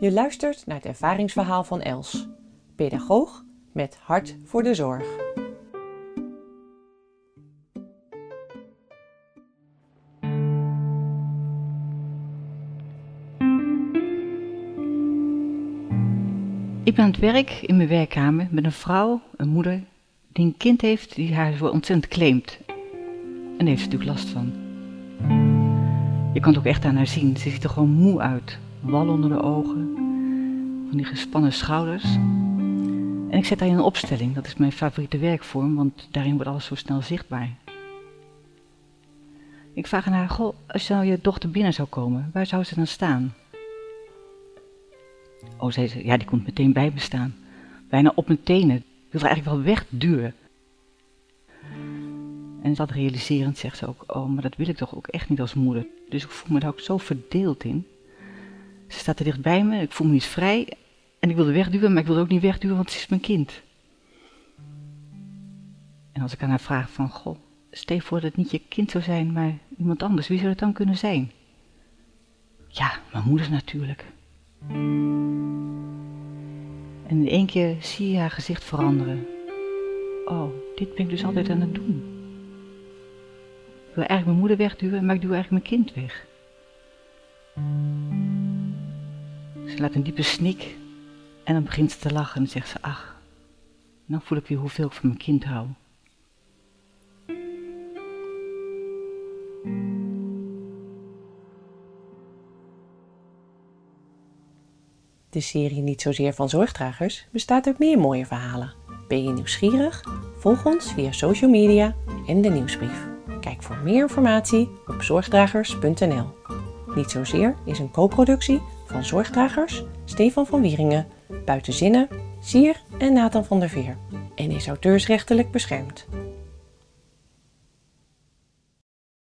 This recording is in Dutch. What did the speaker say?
Je luistert naar het ervaringsverhaal van Els, pedagoog met hart voor de zorg. Ik ben aan het werk in mijn werkkamer met een vrouw, een moeder, die een kind heeft die haar zo ontzettend claimt. En heeft ze natuurlijk last van. Kan het ook echt aan haar zien. Ze ziet er gewoon moe uit. Wal onder de ogen, van die gespannen schouders. En ik zet haar in een opstelling. Dat is mijn favoriete werkvorm, want daarin wordt alles zo snel zichtbaar. Ik vraag aan haar, goh, als nou je dochter binnen zou komen, waar zou ze dan staan? Oh, zei ze, ja, die komt meteen bij me staan. Bijna op mijn tenen. Ik wil er eigenlijk wel wegduwen. En dat realiserend zegt ze ook, oh, maar dat wil ik toch ook echt niet als moeder. Dus ik voel me daar ook zo verdeeld in. Ze staat er dicht bij me, ik voel me niet vrij. En ik wilde wegduwen, maar ik wilde ook niet wegduwen, want ze is mijn kind. En als ik aan haar vraag van, goh, stel voor dat het niet je kind zou zijn, maar iemand anders, wie zou het dan kunnen zijn? Ja, mijn moeder natuurlijk. En in één keer zie je haar gezicht veranderen. Oh, dit ben ik dus altijd aan het doen. Ik wil eigenlijk mijn moeder wegduwen, maar ik duw eigenlijk mijn kind weg. Ze laat een diepe snik en dan begint ze te lachen en zegt ze, ach, dan voel ik weer hoeveel ik van mijn kind hou. De serie Niet zozeer van zorgdragers bestaat uit meer mooie verhalen. Ben je nieuwsgierig? Volg ons via social media en de nieuwsbrief. Kijk voor meer informatie op zorgdragers.nl. Niet zozeer is een co-productie van Zorgdragers, Stefan van Wieringen, Buitenzinnen, Sier en Nathan van der Veer en is auteursrechtelijk beschermd.